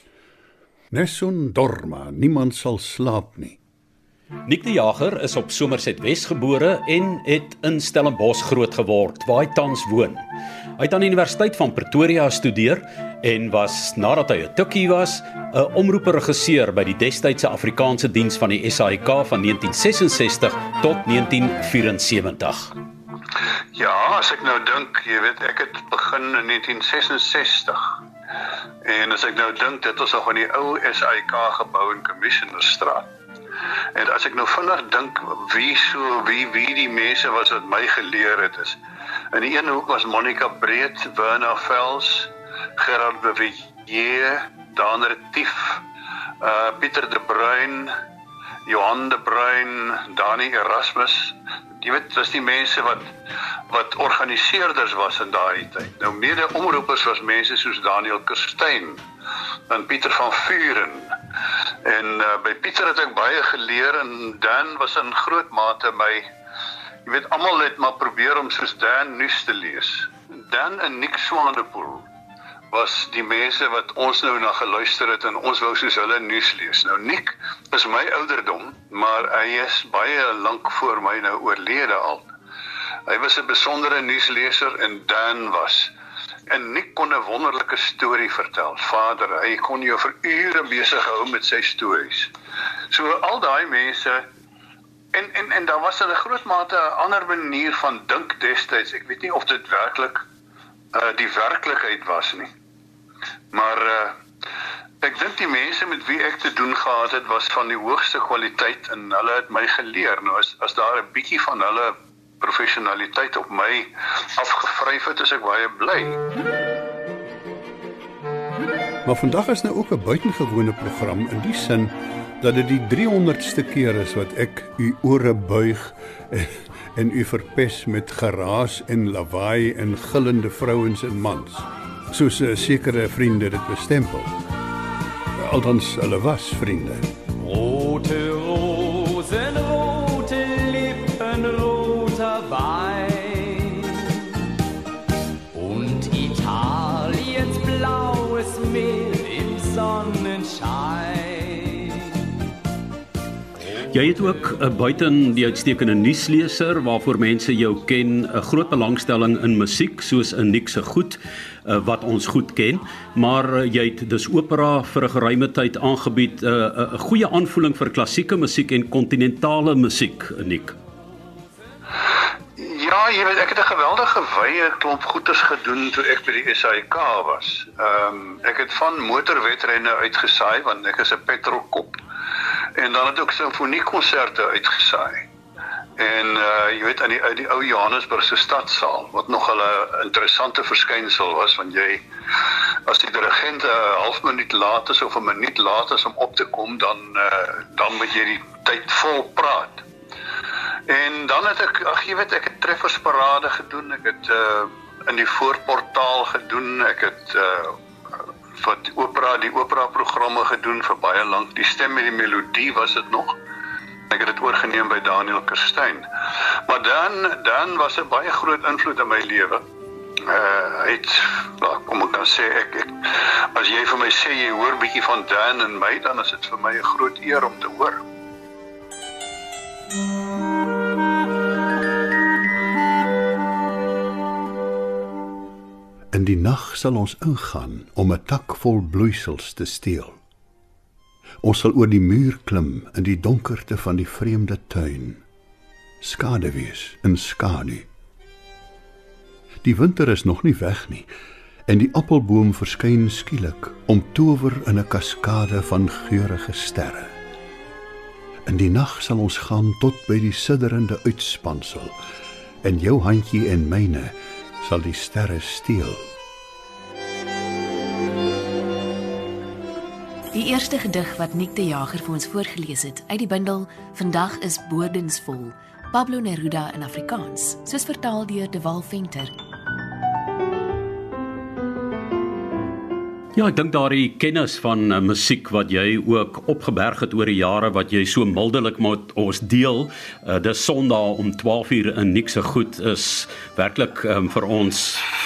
Speaker 24: Nessun dorma, niemand sal slaap nie.
Speaker 18: Nik die Jager is op Somerset Wes gebore en het in Stellenbosch groot geword waar hy tans woon. Hy het aan die Universiteit van Pretoria gestudeer en was nadat hy 'n tukkie was, 'n omroeperegisseur by die destydse Afrikaanse diens van die SAIK van 1966 tot 1974.
Speaker 23: Ja, as ek nou dink, jy weet, ek het begin in 1966. En as ek nou dink, dit was nog in die ou SAIK gebou in Commissionerstraat. En as ek nou vinnig dink wie so wie wie die mense was wat my geleer het is. In die een hoek was Monica Breed, Werner Vels, Gerard de Villiers, Dan Retief, uh Pieter de Bruin, Johan de Bruin, Dani Erasmus. Jy weet, dis die mense wat wat organiseerders was in daai tyd. Nou mede-omroepers was mense soos Daniel Kerstyn en Pieter van Vuren. En uh, by Pieter het ek baie geleer en Dan was in groot mate my jy weet almal het maar probeer om soos Dan nuus te lees. Dan en Nick Swanepoel was die mense wat ons nou na geluister het en ons wou soos hulle nuus lees. Nou Nick is my ouderdom, maar hy is baie lank voor my nou oorlede al. Hy was 'n besondere nuusleser en Dan was en Nick kon 'n wonderlike storie vertel. Vader, hy kon jou vir ure besig hou met sy stories. So al daai mense en en en daar was 'n groot mate 'n ander manier van dink destyds. Ek weet nie of dit werklik uh die werklikheid was nie. Maar uh ek dink die mense met wie ek te doen gehad het was van die hoogste kwaliteit en hulle het my geleer. Nou as as daar 'n bietjie van hulle professionaliteit op my afgevryf het, is ek baie bly.
Speaker 24: Maar vandag is nou ook 'n buitengewone program in die sin dat dit die 300ste keer is wat ek u ore buig en, en u verpes met geraas en lawaai en gillende vrouens en mans soos 'n sekere vriende dit bestempel. Althans hulle was vriende.
Speaker 25: Rosen,
Speaker 18: Jy het ook uh, buiten die uitstekende nuusleser waarvoor mense jou ken, 'n groot belangstelling in musiek soos 'n Nick se goed uh, wat ons goed ken, maar uh, jy het dus opera vir 'n geruime tyd aangebied, 'n uh, 'n goeie aanvoeling vir klassieke musiek en kontinentale musiek, Nick.
Speaker 23: Ja, jy weet ek het 'n geweldige wye klomp goeders gedoen toe ek by die SAIK was. Ehm um, ek het van motorwedrenne uitgesaai want ek is 'n petrolkop. En dan het ek simfoniekonserte uitgesaai. En uh jy weet aan die uit die ou Johannesburgse stadsaal wat nog 'n interessante verskynsel was want jy as die dirigent 'n uh, half minuut laat is of 'n minuut laat is om op te kom dan uh dan moet jy die tyd vol praat. En dan het ek ag jy weet ek het treffersparade gedoen. Ek het uh in die voorportaal gedoen. Ek het uh wat opera die opera programme gedoen vir baie lank. Die stem en die melodie was dit nog. Ek het dit oorgeneem by Daniel Kerstyn. Maar dan dan was 'n baie groot invloed in my lewe. Uh het nou, kom ek kan sê ek, ek as jy vir my sê jy hoor bietjie van Dan en my dan is dit vir my 'n groot eer om te hoor.
Speaker 24: In die nag sal ons ingaan om 'n tak vol bloeisels te steel. Ons sal oor die muur klim in die donkerte van die vreemde tuin. Skade wees in skadu. Die winter is nog nie weg nie en die appelboom verskyn skielik om tower in 'n kaskade van geurende sterre. In die nag sal ons gaan tot by die sidderende uitspansel en jou handjie en myne sal die sterre steel.
Speaker 17: Die eerste gedig wat Nick de Jager vir ons voorgeles het uit die bundel Vandag is bodensvol, Pablo Neruda in Afrikaans, soos vertaal deur De Wal Venter.
Speaker 18: Ja, ek dink daardie kennis van uh, musiek wat jy ook opgeberg het oor die jare wat jy so mildelik met ons deel, uh, dis Sondag om 12uur in Nikse goed is werklik um, vir ons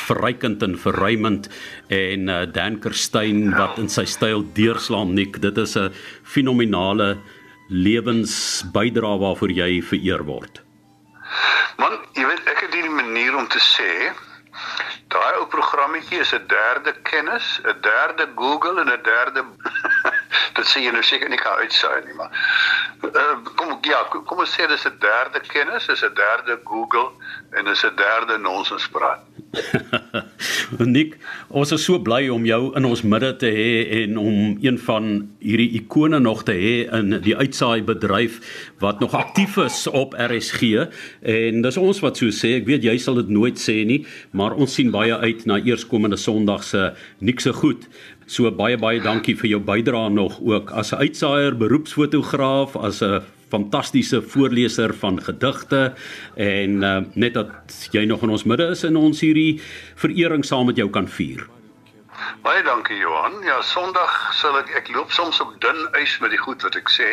Speaker 18: verrykend en verruimend en uh, Dan Kerstyn wat in sy styl deurslaan Nik, dit is 'n fenominale lewensbydra waarvoor jy vereer word.
Speaker 23: Man, jy weet ek het hierdie manier om te sê Daai ou programmetjie is 'n derde kennis, 'n derde Google en 'n derde dit sê jy nou seker nie kan uitsaai nie, maar uh, kom ja, kom ons sê dis 'n derde kennis, is 'n derde Google en is 'n derde nonsens praat.
Speaker 18: Nik, ons is so bly om jou in ons midde te hê en om een van hierdie ikone nog te hê in die uitsaai bedryf wat nog aktief is op RSG en dis ons wat so sê, ek weet jy sal dit nooit sê nie, maar ons sien baie uit na eerskomende Sondag se Nik se goed. So baie baie dankie vir jou bydrae nog ook as 'n uitsaaier, beroepsfotograaf, as 'n fantastiese voorleser van gedigte en uh, net dat jy nog in ons midde is en ons hierdie verering saam met jou kan vier.
Speaker 23: Baie dankie Johan. Ja, Sondag sal ek ek loop soms op dun ys met die goed wat ek sê,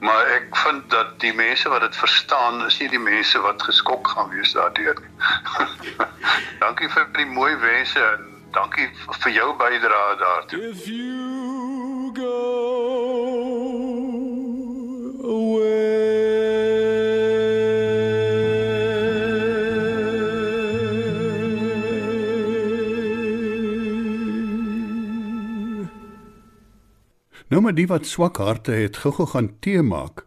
Speaker 23: maar ek vind dat die mense wat dit verstaan, is nie die mense wat geskok gaan wees daardeur nie. dankie vir die mooi wense en dankie vir jou bydrae daartoe. If you go
Speaker 24: Nou maar die wat swak harte het, gou-gou gaan tee maak,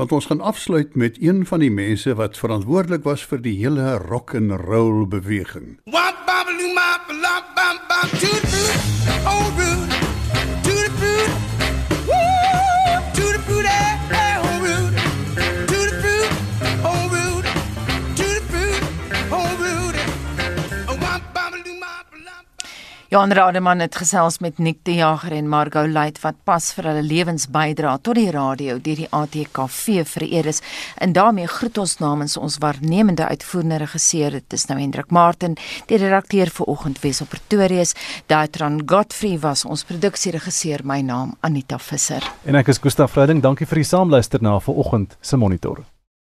Speaker 24: want ons gaan afsluit met een van die mense wat verantwoordelik was vir die hele rock and roll beweging. What
Speaker 1: Johan Rademan het gesels met Nick de Jager en Margot Luit wat pas vir hulle lewens bydra tot die radio deur die ATKV vereer is. En daarmee groet ons namens ons waarnemende uitvoerende regisseur, dit is nou Hendrik Martin, die redakteur vir Oggend Wes op Pretoria, Daitran Godfrey was ons produksieregisseur, my naam Anita Visser.
Speaker 3: En ek is Gustaf Vreiding, dankie vir die saamluister na vanoggend se monitor.